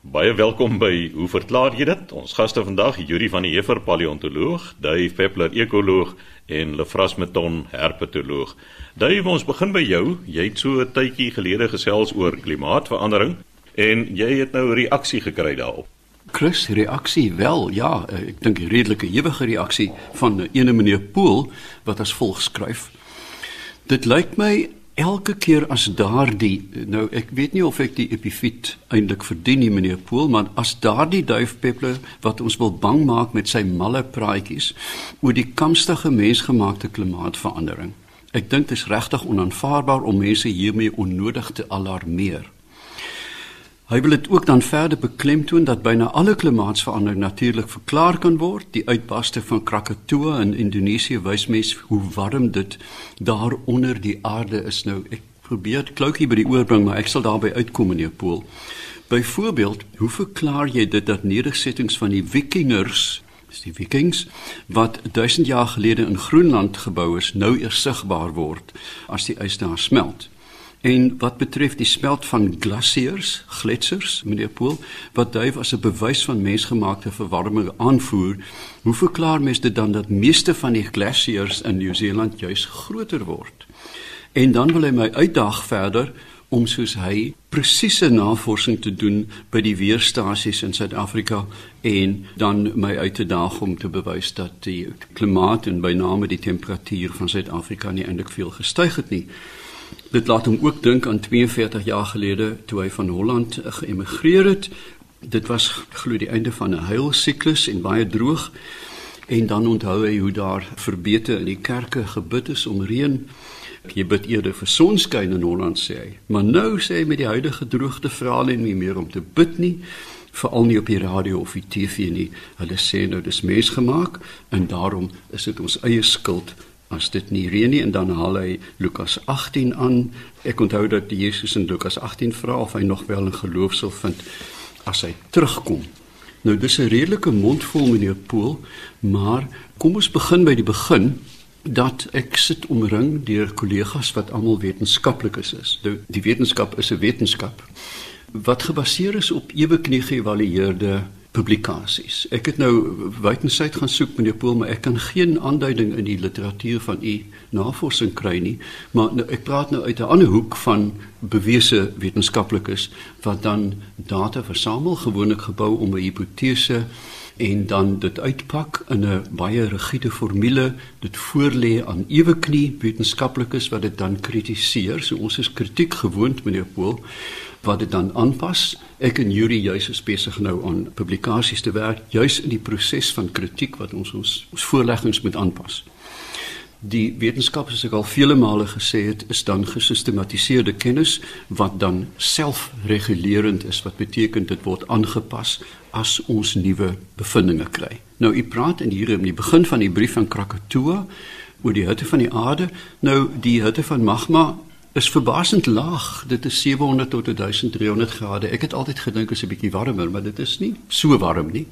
Baie welkom by Hoe verklaar jy dit? Ons gaste vandag, Yuri van die Heever paleontoloog, Dave Peppler ekoloog en Lefras Meton herpetoloog. Dave, ons begin by jou. Jy het so 'n tydjie gelede gesels oor klimaatsverandering en jy het nou 'n reaksie gekry daarop. Chris, reaksie wel. Ja, ek dink 'n redelike ewige reaksie van ene meneer Pool wat as volg skryf. Dit lyk my elke keer as daardie nou ek weet nie of ek die epifiet eintlik verdien nie meneer Pool maar as daardie duifpeppler wat ons wil bang maak met sy malle praatjies oor die kamstige mensgemaakte klimaatsverandering ek dink dit is regtig onaanvaarbaar om mense hiermee onnodig te alarmeer Hy wil dit ook dan verder beklemtoon dat byna alle klimaatsverandering natuurlik verklaar kan word. Die uitbarsting van Krakatoa in Indonesië wys mens hoe warm dit daar onder die aarde is nou. Ek probeer kloukie by die oor bring, maar ek sal daarby uitkom meneer Pool. Byvoorbeeld, hoe verklaar jy dit dat nedersettings van die Vikingers, dis die Vikings wat 1000 jaar gelede in Groenland gebou is, nou eers sigbaar word as die ys daar smelt? En wat betref die smelt van glaciers, gletsers, meneer Pool, wat duif as 'n bewys van mensgemaakte verwarming aanvoer, hoe verklaar mens dit dan dat meeste van die glaciers in Nieu-Seeland juis groter word? En dan wil hy my uitdaag verder om soos hy presiese navorsing te doen by die weerstasies in Suid-Afrika en dan my uit te daag om te bewys dat die klimaat en by name die temperatuur van Suid-Afrika nie eintlik veel gestyg het nie. Dit laat hom ook dink aan 42 jaar gelede toe hy van Holland geëmigreer het. Dit was glo die einde van 'n huilsiklus en baie droog. En dan onthou hy hoe daar verbete in die kerke gebid is om reën. Jy bid eerder vir sonskyn in Holland sê hy. Maar nou sê hy met die huidige droogte vra hulle nie meer om te bid nie, veral nie op die radio of die TV nie. Hulle sê nou dis mensgemaak en daarom is dit ons eie skuld as dit nie reën nie en dan haal hy Lukas 18 aan. Ek onthou dat Jesus in Lukas 18 vra of hy nog wel 'n geloof sal vind as hy terugkom. Nou dis 'n redelike mondvol meneer Pool, maar kom ons begin by die begin dat ek sit omring deur kollegas wat almal wetenskaplikes is. Nou die wetenskap is 'n wetenskap wat gebaseer is op eweknie geëvalueerde publikasies. Ek het nou wydensyd gaan soek meneer Pool, maar ek kan geen aanduiding in die literatuur van u navorsing kry nie, maar nou, ek praat nou uit 'n ander hoek van bewese wetenskaplikes wat dan data versamel, gewoonlik gebou om 'n hipotese en dan dit uitpak in 'n baie rigiede formule, dit voorlê aan eweknie wetenskaplikes wat dit dan kritiseer. So ons is kritiek gewoond meneer Pool wat dit dan aanpas. Ek en Yuri juis is besig nou aan publikasies te werk, juis in die proses van kritiek wat ons ons, ons voorleggings moet aanpas. Die wetenskap soos ek al vele male gesê het, is dan gesistematiseerde kennis wat dan selfregulerend is, wat beteken dit word aangepas as ons nuwe bevindinge kry. Nou u praat in hier in die begin van die brief van Krakatoa oor die hitte van die aarde. Nou die hitte van magma is verbasend laag. Dit is 700 tot 1300 grade. Ek het altyd gedink is 'n bietjie warmer, maar dit is nie so warm nie.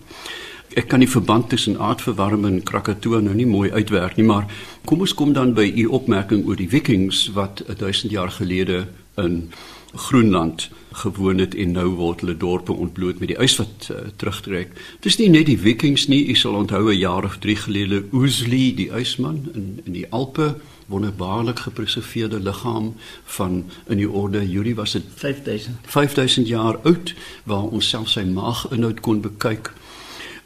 Ek kan die verband tussen aardverwarming en Krakatoa nou nie mooi uitwerk nie, maar kom ons kom dan by u opmerking oor die Vikings wat 1000 jaar gelede in Groenland gewoon het en nou word hulle dorpe ontbloot met die ys wat uh, terugtrek. Dis nie net die Vikings nie, u sal onthou 'n jaar of 3 gelede Oosli, die ysman in in die Alpe wonderbaarlik gepreserveerde liggaam van in die orde Julie was dit 5000 5000 jaar oud waar ons self sy maaginhoud kon bekyk.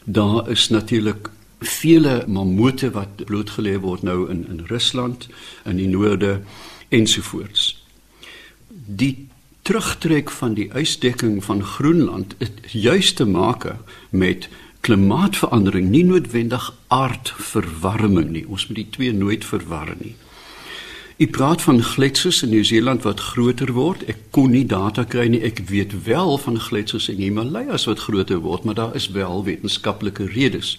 Daar is natuurlik vele mammoete wat blootgelê word nou in in Rusland in die noorde ensovoorts. Die terugtrek van die ysdekking van Groenland het juis te maak met klimaatsverandering, nie noodwendig aardverwarming nie. Ons moet die twee nooit verwar nie. U praat van gletsers in Nieu-Seeland wat groter word. Ek kon nie data kry nie. Ek weet wel van gletsers in Himalajas wat groter word, maar daar is wel wetenskaplike redes.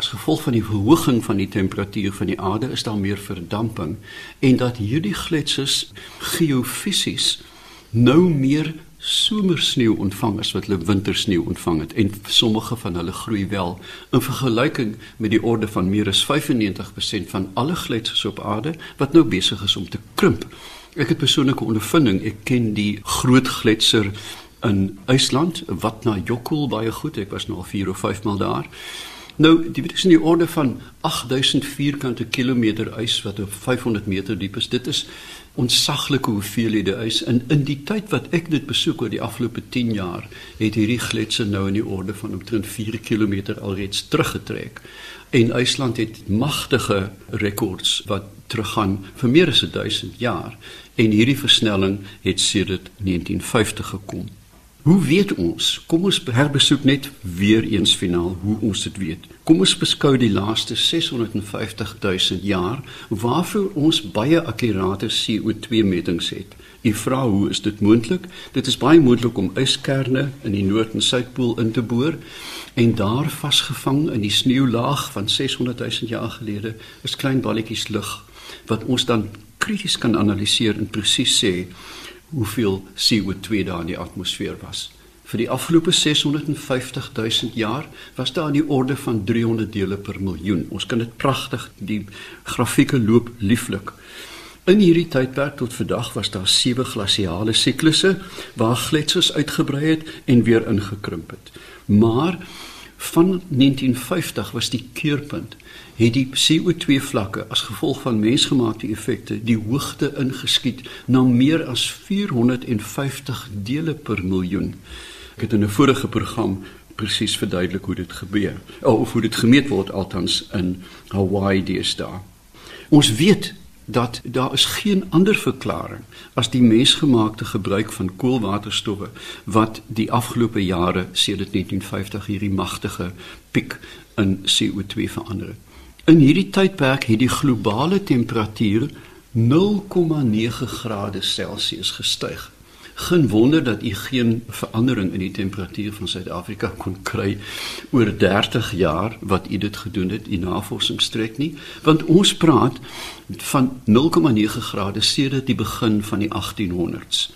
As gevolg van die verhoging van die temperatuur van die aarde is daar meer verdamping en dat hierdie gletsers geofisies nou meer somersneeu ontvang as wat hulle wintersneeu ontvang het en sommige van hulle groei wel in vergelyking met die orde van meer as 95% van alle gletsers op aarde wat nou besig is om te krimp. Ek het persoonlike ondervinding, ek ken die groot gletser in IJsland, wat na Jokul baie goed. Ek was nou al 4 of 5 maal daar. Nou, dit is in die orde van 8000 vierkante kilometer ys wat op 500 meter diep is. Dit is ontsaglike hoeveelhede ys. En in die tyd wat ek dit besoek oor die afgelope 10 jaar, het hierdie gletser nou in die orde van omtrent 4 km alreeds teruggetrek. En IJsland het magtige rekords wat teruggaan vir meer as 1000 jaar en hierdie versnelling het sedert 1950 gekom. Hoe weet ons? Kom ons herbesoek net weer eens finaal hoe ons dit weet. Kom ons beskou die laaste 650 000 jaar waarvoor ons baie akkurate CO2 metings het. U vra hoe is dit moontlik? Dit is baie moontlik om yskerne in die noord en suidpool in te boor en daar vasgevang in die sneeulaag van 600 000 jaar gelede is klein balletjies lug wat ons dan krities kan analiseer en presies sê hoeveel CO2 daar in die atmosfeer was. Vir die afgelope 650 000 jaar was daar in die orde van 300 dele per miljoen. Ons kan dit pragtig die grafieke loop lieflik. In hierdie tydperk tot vandag was daar sewe glasiale siklusse waar gletsers uitgebrei het en weer ingekrimp het. Maar van 1950 was die keerpunt het die CO2 vlakke as gevolg van mensgemaakte effekte die hoogte ingeskiet na meer as 450 dele per miljoen. Ek het in 'n vorige program presies verduidelik hoe dit gebeur of hoe dit gemeet word althans in Hawaii deesdae. Ons weet dat daar is geen ander verklaring as die mensgemaakte gebruik van koolwaterstowwe wat die afgelope jare sedert 1950 hierdie magtige piek in CO2 verander het. In hierdie tydperk het die globale temperatuur 0,9 grade Celsius gestyg. Geen wonder dat u geen verandering in die temperatuur van Suid-Afrika kon kry oor 30 jaar wat u dit gedoen het, u navorsing strek nie, want ons praat van 0,9 grade sedert die begin van die 1800s.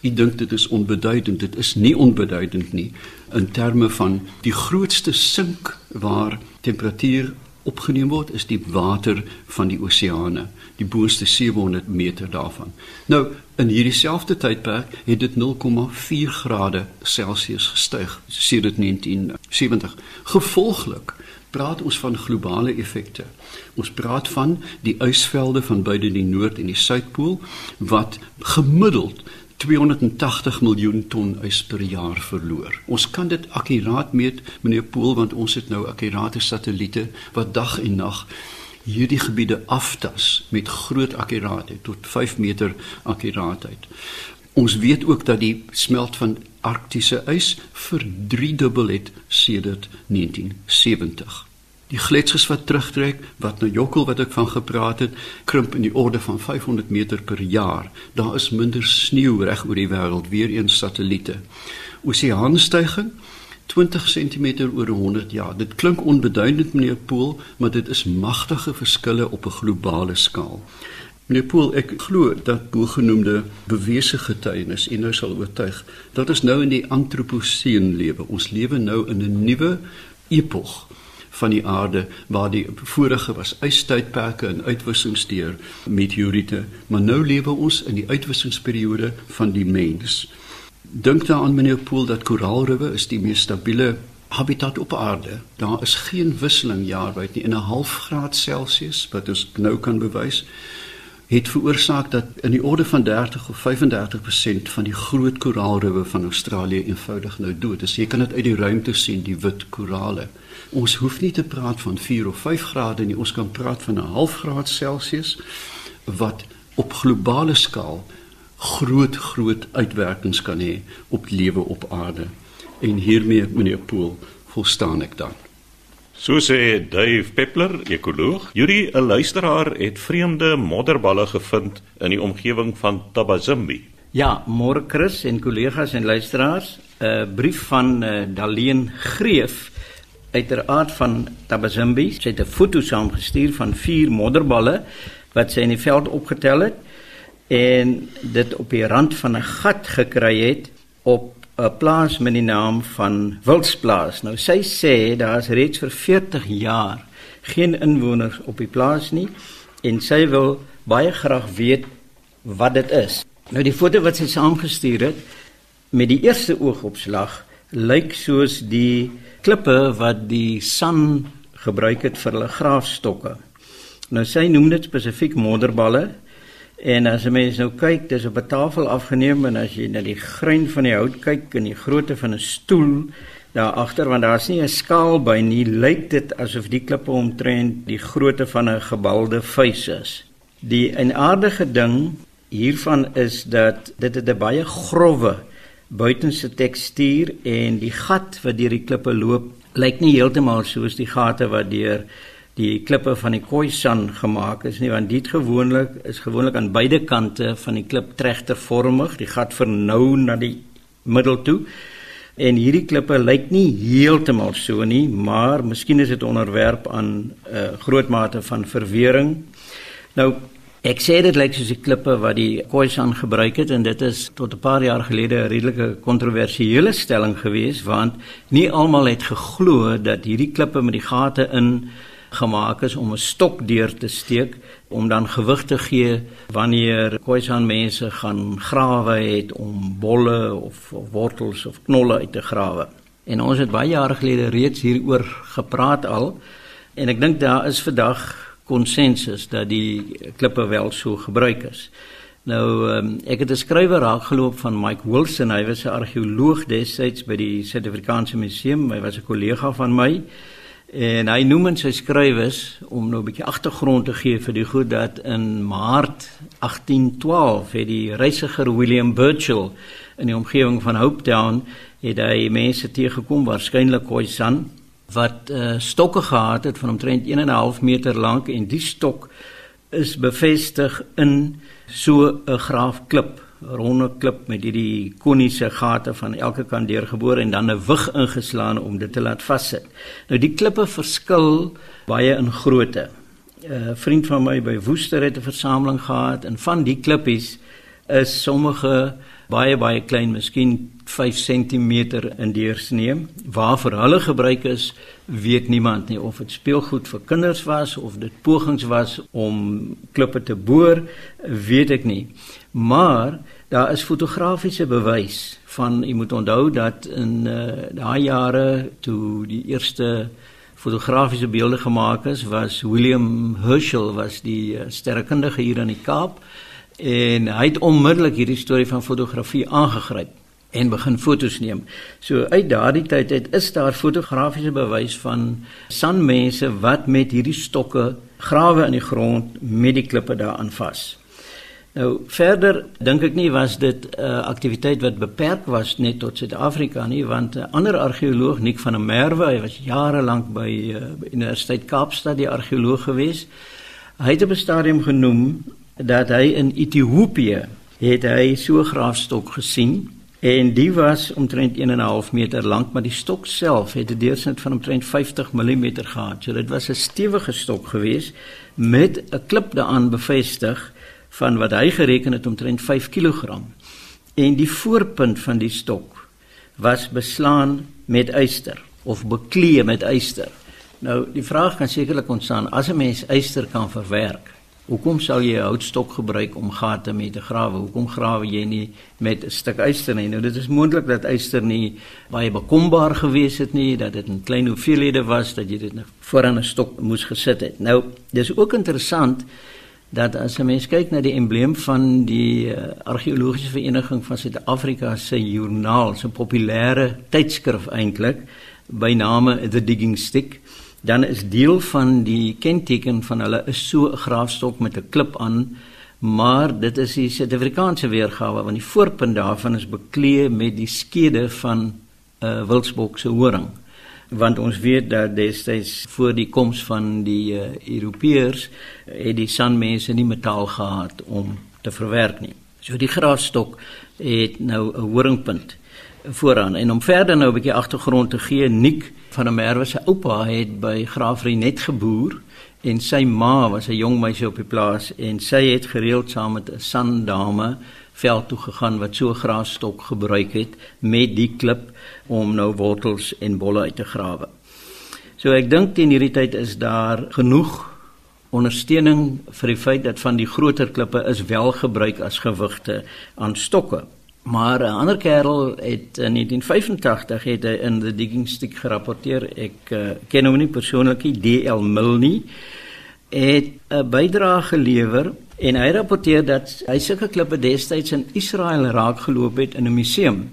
U dink dit is onbeduidend, dit is nie onbeduidend nie in terme van die grootste sink waar temperatuur opgeneem word is die water van die oseane, die boonste 700 meter daarvan. Nou in hierdie selfde tydperk het dit 0,4 grade Celsius gestyg sedert 1970. Gevolglik praat ons van globale effekte. Ons praat van die ysvelde van beide die noord en die suidpool wat gemiddeld 280 miljoen ton ys per jaar verloor. Ons kan dit akkuraat meet, meneer Pool, want ons het nou akkurate satelliete wat dag en nag hierdie gebiede aftas met groot akkuraatheid tot 5 meter akkuraatheid. Ons weet ook dat die smelt van arktiese ys verdriedubbel het sedert 1970. Die gletsers wat terugtrek, wat na Jokkel wat ek van gepraat het, krimp in die orde van 500 meter per jaar. Daar is minder sneeu reg oor die wêreld, weer eens satelliete. Oseaanstyging 20 cm oor 100 jaar. Dit klink onbeduidend meneer Pool, maar dit is magtige verskille op 'n globale skaal. Meneer Pool, ek glo dat bogenoemde bewese getuienis en nou sal oortuig dat ons nou in die antroposeen lewe. Ons lewe nou in 'n nuwe epok van die aarde waar die vorige was ystydperke en uitwissings deur meteoriete, maar nou lewe ons in die uitwissingsperiode van die mens. Dink daaraan meneer Pool dat koraalriwe is die mees stabiele habitat op aarde. Daar is geen wisseling jaarwyd nie in 'n half graad Celsius wat ons nou kan bewys het veroorsaak dat in die orde van 30 of 35% van die groot koraalriwe van Australië eenvoudig nou dood is. Jy kan dit uit die ruimte sien, die wit korale. Ons hoef nie te praat van 4 of 5 grade nie, ons kan praat van 'n half graad Celsius wat op globale skaal groot groot uitwerkings kan hê op lewe op aarde. En hiermee meneer Pool, volstaan ek dan. So sê Dave Peppler, ekoloog. Yuri, 'n luisteraar het vreemde modderballe gevind in die omgewing van Tabazimbi. Ja, môre Chris en kollegas en luisteraars, 'n brief van uh, Daleen Greef uiteraard van Tabazimbi. Sy het 'n foto saamgestuur van vier modderballe wat sy in die veld opgetel het en dit op die rand van 'n gat gekry het op 'n plaas met die naam van Wildsplaas. Nou sy sê daar's reeds vir 40 jaar geen inwoners op die plaas nie en sy wil baie graag weet wat dit is. Nou die foto wat sy saamgestuur het met die eerste oogopslag lyk soos die klippe wat die san gebruik het vir hulle graafstokke. Nou sy noem dit spesifiek modderballe en as jy mens nou kyk, dis op 'n tafel afgeneem en as jy na die grein van die hout kyk en die grootte van 'n stoel daar agter want daar's nie 'n skaal by nie, lyk dit asof die klippe omtrent die grootte van 'n gebalde vuis is. Die enaardige ding hiervan is dat dit 'n baie growwe buitenste tekstuur en die gat wat deur die klippe loop lyk nie heeltemal soos die gate wat deur die klippe van die Khoisan gemaak is nie want dit gewoonlik is gewoonlik aan beide kante van die klip tregtervormig die gat vernou na die middel toe En hierdie klippe lyk nie heeltemal so nie, maar miskien is dit onderwerp aan 'n uh, eh, groot mate van verwering. Nou, ek sê dit lyk soos die klippe wat die Khoisan gebruik het en dit is tot 'n paar jaar gelede 'n redelike kontroversiële stelling gewees want nie almal het geglo dat hierdie klippe met die gate in gemaak is om 'n stok deur te steek om dan gewig te gee wanneer Khoisan mense gaan grawe het om bolle of, of wortels of knolle uit te grawe. En ons het baie jare gelede reeds hieroor gepraat al en ek dink daar is vandag konsensus dat die klippe wel so gebruik is. Nou um, ek het 'n skrywer raakgeloop van Mike Wilson, hy was 'n argeoloog destyds by die Suid-Afrikaanse Museum, hy was 'n kollega van my. En hy noem in sy skrywes om nou 'n bietjie agtergrond te gee vir die goed dat in Maart 1812 het die reisiger William Burchell in die omgewing van Hopetown het hy mense teëgekom waarskynlik Khoisan wat uh, stokke gehad het van omtrent 1.5 meter lank en die stok is bevestig in so 'n graafklip ronde klip met hierdie koniese gate van elke kant deurgebore en dan 'n wig ingeslaan om dit te laat vassit. Nou die klippe verskil baie in grootte. 'n Vriend van my by Woester het 'n versameling gehad en van die klippies is sommige baie baie klein, miskien 5 cm in deursnee. Waarvoor hulle gebruik is, weet niemand nie of dit speelgoed vir kinders was of dit pogings was om klippe te boor, weet ek nie. Maar daar is fotografiese bewys van jy moet onthou dat in uh, daai jare toe die eerste fotografiese beelde gemaak is was William Herschel was die uh, sterrekundige hier in die Kaap en hy het onmiddellik hierdie storie van fotografie aangegryp en begin fotos neem. So uit daardie tyd uit is daar fotografiese bewys van sanmense wat met hierdie stokke grawe in die grond met die klippe daaraan vas. Nou verder dink ek nie was dit 'n uh, aktiwiteit wat beperk was net tot Suid-Afrika nie want 'n uh, ander argeoloog Nick van der Merwe, hy was jare lank by uh, Universiteit Kaapstad die argeoloog gewees. Hy het op 'n stadium genoem dat hy in Ethiopië het hy so 'n graafstok gesien en die was omtrent 1.5 meter lank, maar die stok self het 'n deursnit van omtrent 50 mm gehad. So dit was 'n stewige stok geweest met 'n klip daaraan bevestig van wat hy gereken het omtrent 5 kg. En die voorpunt van die stok was beslaan met yster of beklee met yster. Nou die vraag kan sekerlik ontstaan as 'n mens yster kan verwerk. Hoekom sou jy 'n houtstok gebruik om gate mee te grawe? Hoekom grawe jy nie met 'n stuk yster nie? Nou dit is moontlik dat yster nie baie bekombaar gewees het nie, dat dit 'n klein hoeveelhede was dat jy dit net voor aan 'n stok moes gesit het. Nou, dis ook interessant dat as 'n mens kyk na die embleem van die uh, argeologiese vereniging van Suid-Afrika se joernaal, so 'n populêre tydskrif eintlik by name The Digging Stick, dan is deel van die kenteken van hulle is so 'n graafstok met 'n klip aan, maar dit is die Suid-Afrikaanse weergawe want die voorpunt daarvan is beklee met die skede van 'n uh, wildsbok se horing want ons weet dat destyds voor die koms van die uh, Europeërs het die sanmense nie metaal gehad om te verwerk nie. So die graafstok het nou 'n horingpunt vooraan en om verder nou 'n bietjie agtergrond te gee, Nik van der Merwe se oupa het by Graafrie net geboer en sy ma was 'n jong meisie op die plaas en sy het gereeld saam met 'n sandame veld toe gegaan wat so graasstok gebruik het met die klip om nou wortels en bolle uit te grawe. So ek dink teen hierdie tyd is daar genoeg ondersteuning vir die feit dat van die groter klippe is wel gebruik as gewigte aan stokke. Maar 'n ander kerel het in 1985 het hy in the digging stick gerapporteer. Ek uh, ken hom nie persoonlik nie, DL Mill nie. Het 'n bydrae gelewer en hy rapporteer dat hy sulke klippe destyds in Israel raakgeloop het in 'n museum.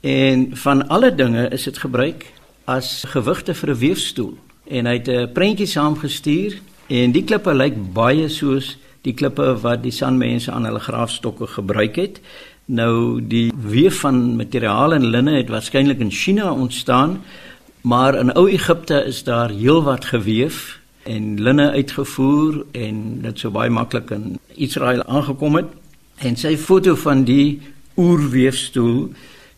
En van alle dinge is dit gebruik as gewigte vir 'n weefstoel. En hy het 'n prentjie saamgestuur en die klippe lyk baie soos die klippe wat die sanmense aan hulle graafstokke gebruik het. Nou die weef van materiaal en linne het waarskynlik in China ontstaan, maar in ou Egipte is daar heelwat geweef en linne uitgevoer en dit sou baie maklik in Israel aangekom het. En sy foto van die oerweefstoel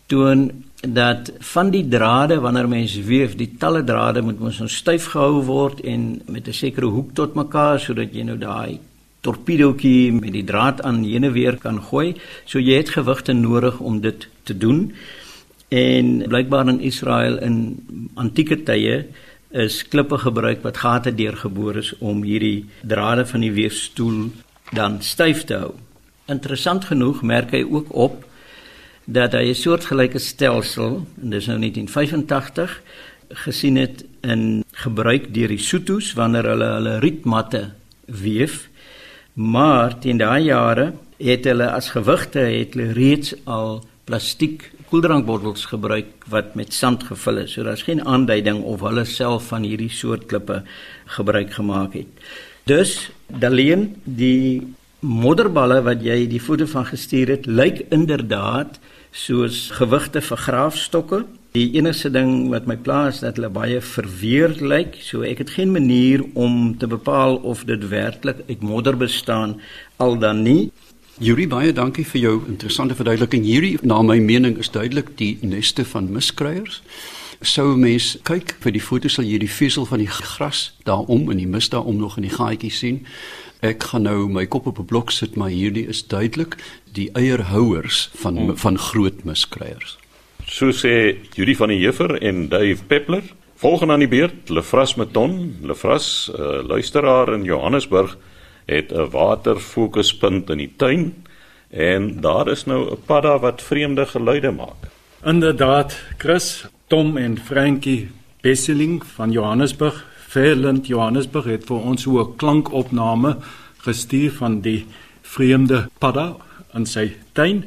toon dat van die drade wanneer mens weef, die talle drade moet mos nou styf gehou word en met 'n sekere hoek tot mekaar sodat jy nou daai torpedootjie met die draad aan heen en weer kan gooi. So jy het gewigte nodig om dit te doen. En blykbaar in Israel in antieke tye is klippe gebruik wat gate deurgeboor is om hierdie drade van die weefstoel dan styf te hou. Interessant genoeg merk hy ook op dat hy 'n soortgelyke stelsel, en dis nou 1985, gesien het in gebruik deur die Sotos wanneer hulle hulle rietmatte weef. Maar teen daai jare het hulle as gewigte het hulle reeds al plastiek koeldrankbottels gebruik wat met sand gevul is. So daar's geen aanduiding of hulle self van hierdie soort klippe gebruik gemaak het. Dus Daleen die modderballe wat jy die foto van gestuur het, lyk inderdaad soos gewigte vir graafstokke Die enigste ding wat my pla is dat hulle baie verweer lyk, so ek het geen manier om te bepaal of dit werklik uit modder bestaan al dan nie. Yuri baie dankie vir jou interessante verduideliking. Hierdie na my mening is duidelik die neste van miskruiers. Sou mens kyk vir die foto sal jy die vesel van die gras daarom en die mis daarom nog in die gaatjie sien. Ek gaan nou my kop op 'n blok sit, maar hierdie is duidelik die eierhouers van hmm. van groot miskruiers. So sê Judy van die Heever en Dave Peppler. Volgende aan die beurt, Lefras Meton. Lefras, uh, luisteraar in Johannesburg, het 'n waterfokuspunt in die tuin en daar is nou 'n padda wat vreemde geluide maak. Inderdaad, Chris, Tom en Frankie Besseling van Johannesburg, Fairland Johannesburg het vir ons so 'n klankopname gestuur van die vreemde padda in sy tuin.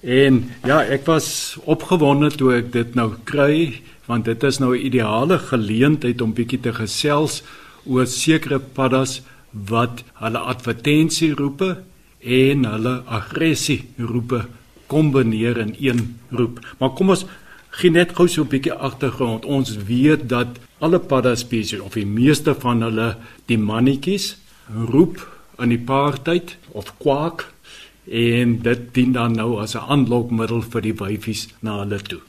En ja, ek was opgewonde toe ek dit nou kry want dit is nou 'n ideale geleentheid om bietjie te gesels oor sekere paddas wat hulle advertensie roepe en hulle aggressie roepe kombineer in een roep. Maar kom ons gee net gou so 'n bietjie agtergrond. Ons weet dat alle padda spesies of die meeste van hulle die mannetjies roep in die paartyd of kwak en dit dien dan nou as 'n aanlokmiddel vir die wyfies na hulle toe.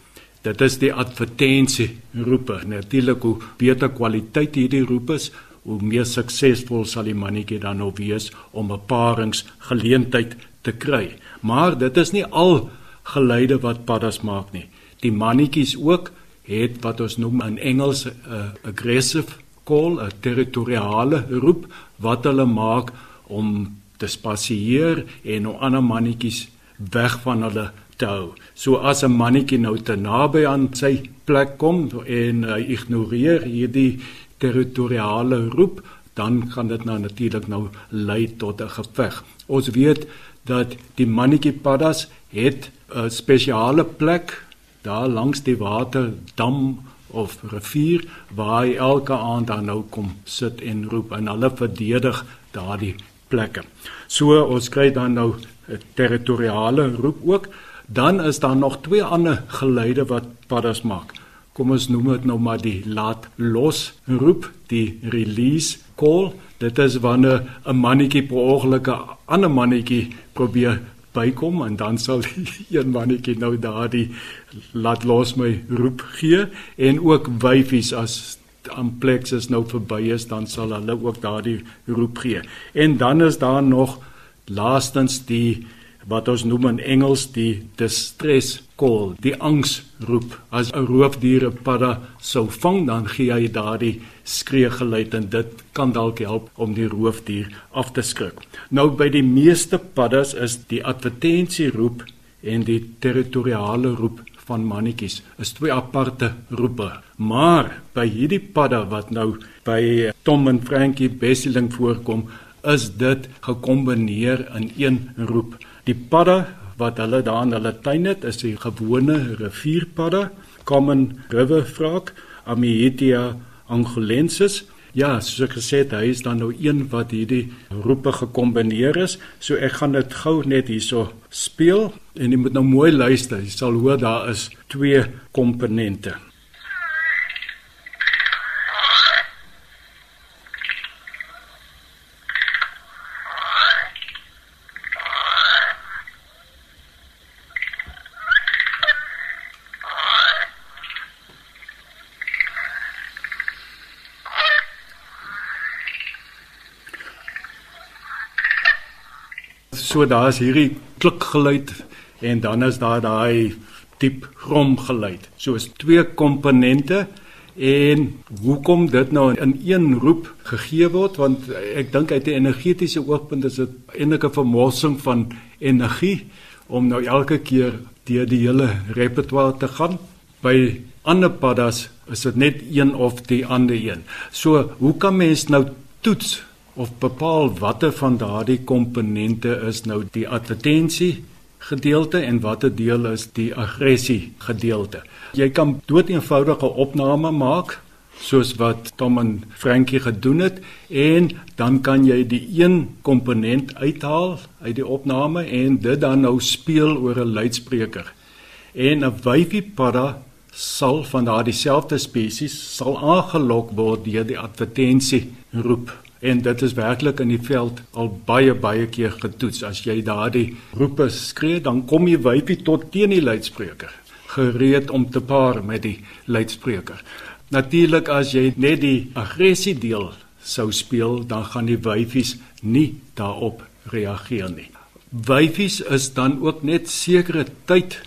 Dit is die advertensie roepe. Natuurlik hoe beter kwaliteit hierdie roepe is, hoe meer suksesvol sal die mannetjie dan nou wees om 'n paringsgeleentheid te kry. Maar dit is nie al geluide wat paddas maak nie. Die mannetjies ook het wat ons noem in Engels 'n uh, aggressive call, 'n territoriale roep wat hulle maak om te spasieer en om ander mannetjies weg van hulle te hou. So as 'n mannetjie nou te naby aan sy plek kom en uh, ignoreer hierdie territoriale roep, dan kan dit nou natuurlik nou lei tot 'n geveg. Ons weet dat die mannetjie paddas het 'n spesiale plek daar langs die waterdam of rivier waar hy elke aand dan nou kom sit en roep en hulle verdedig daardie plekke. So ons kry dan nou 'n territoriale roep ook. Dan is daar nog twee ander geluide wat paddas maak. Kom ons noem dit nou maar die laat los roep, die release call. Dit is wanneer 'n mannetjie per ongeluk 'n ander mannetjie probeer bykom en dan sal een mannetjie nou daardie laat los my roep gee en ook wyfies as amplexus nou verby is, dan sal hulle ook daardie roep gee. En dan is daar nog laastens die wat ons noem in Engels die distress call, die angsroep. As 'n roofdier 'n padda sou vang, dan gee hy daardie skreeugeluid en dit kan dalk help om die roofdier af te skrik. Nou by die meeste paddas is die advertensieroep en die territoriale roep van mannetjies is twee aparte roepe. Maar by hierdie padda wat nou by Tom en Frankie Besseling voorkom, is dit gekombineer in een roep. Die padda wat hulle daar in hulle tuin het, is die gewone rivierpadda, common river frog, Amietia angolensis. Ja, soos ek gesê het, hy is dan nou een wat hierdie roepe gekombineer is. So ek gaan dit gou net hierso speel en jy moet nou mooi luister. Jy sal hoor daar is twee komponente. So daar's hierdie klikgeluid en dan is daar daai diep gromgeluid. So is twee komponente en hoekom dit nou in een roep gegee word want ek dink uit 'n energetiese oogpunt is dit enige vermorsing van energie om nou elke keer deur die hele repertoire te gaan. By ander paddas is dit net een of die ander een. So, hoe kan mens nou toets of bepaal watter van daardie komponente is nou die advertensie gedeelte en watter deel is die aggressie gedeelte. Jy kan doeteenvoudige opname maak soos wat Tom en Frankie gedoen het en dan kan jy die een komponent uithaal uit die opname en dit dan nou speel oor 'n luidspreker. En 'n wyfie padda sal van daardie selfde spesies sal aangelok word deur die advertensie roep en dit is werklik in die veld al baie baie keer getoets. As jy daardie roepe skree dan kom jy wyfie tot teen die luidspreker gereed om te paar met die luidspreker. Natuurlik as jy net die aggressie deel sou speel dan gaan die wyfies nie daarop reageer nie. Wyfies is dan ook net sekere tyd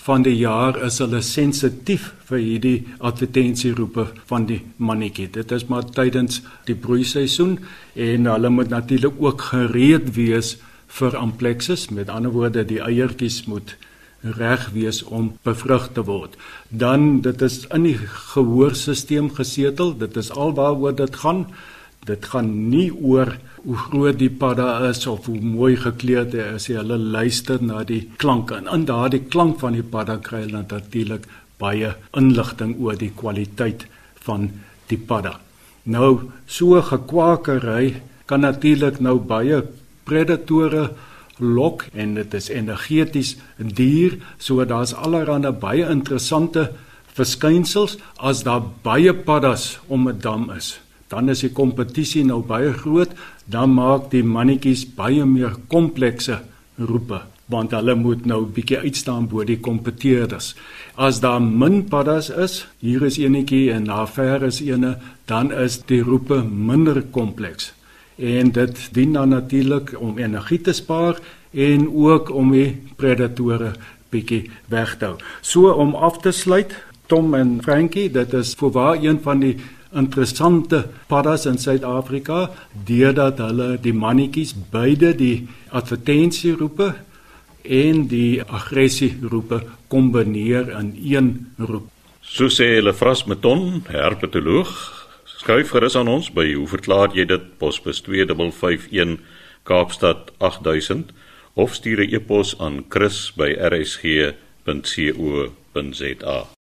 van die jaar is hulle sensitief vir hierdie advertensieroepe van die mannetjie. Dit is maar tydens die broeiseisoen en hulle moet natuurlik ook gereed wees vir amplexus. Met ander woorde, die eiertjies moet reg wees om bevrug te word. Dan dit is in die gehoorstelsel gesetel. Dit is alwaaroor dit gaan. Dit gaan nie oor hoe groot die padda is of hoe mooi gekleed hy is. Hulle luister na die klanke en in daardie klank van die padda kry hulle natuurlik baie inligting oor die kwaliteit van die padda. Nou so gekwakery kan natuurlik nou baie predatore lok en dit is energeties dier, so daar's allerlei baie interessante verskynsels as daar baie paddas om 'n dam is dan is die kompetisie nou baie groot, dan maak die mannetjies baie meer komplekse roepe want hulle moet nou bietjie uitstaan bo die kompeteerders. As daar min paddas is, hier is enetjie en daar ver is ene, dan is die roepe minder kompleks. En dit dien dan natuurlik om energie te spaar en ook om die predatore bietjie weg te hou. So om af te sluit, Tom en Frankie, dit is voorwaar een van die interessante paddas in Suid-Afrika deurdat hulle die mannetjies beide die advertensieroepe en die aggressieroepe kombineer in een roep. So sê hulle Fras Meton, herpetoloog, skryf gerus aan ons by hoe verklaar jy dit? Posbus 2551 Kaapstad 8000 of stuur 'n e-pos aan chris@rsg.co.za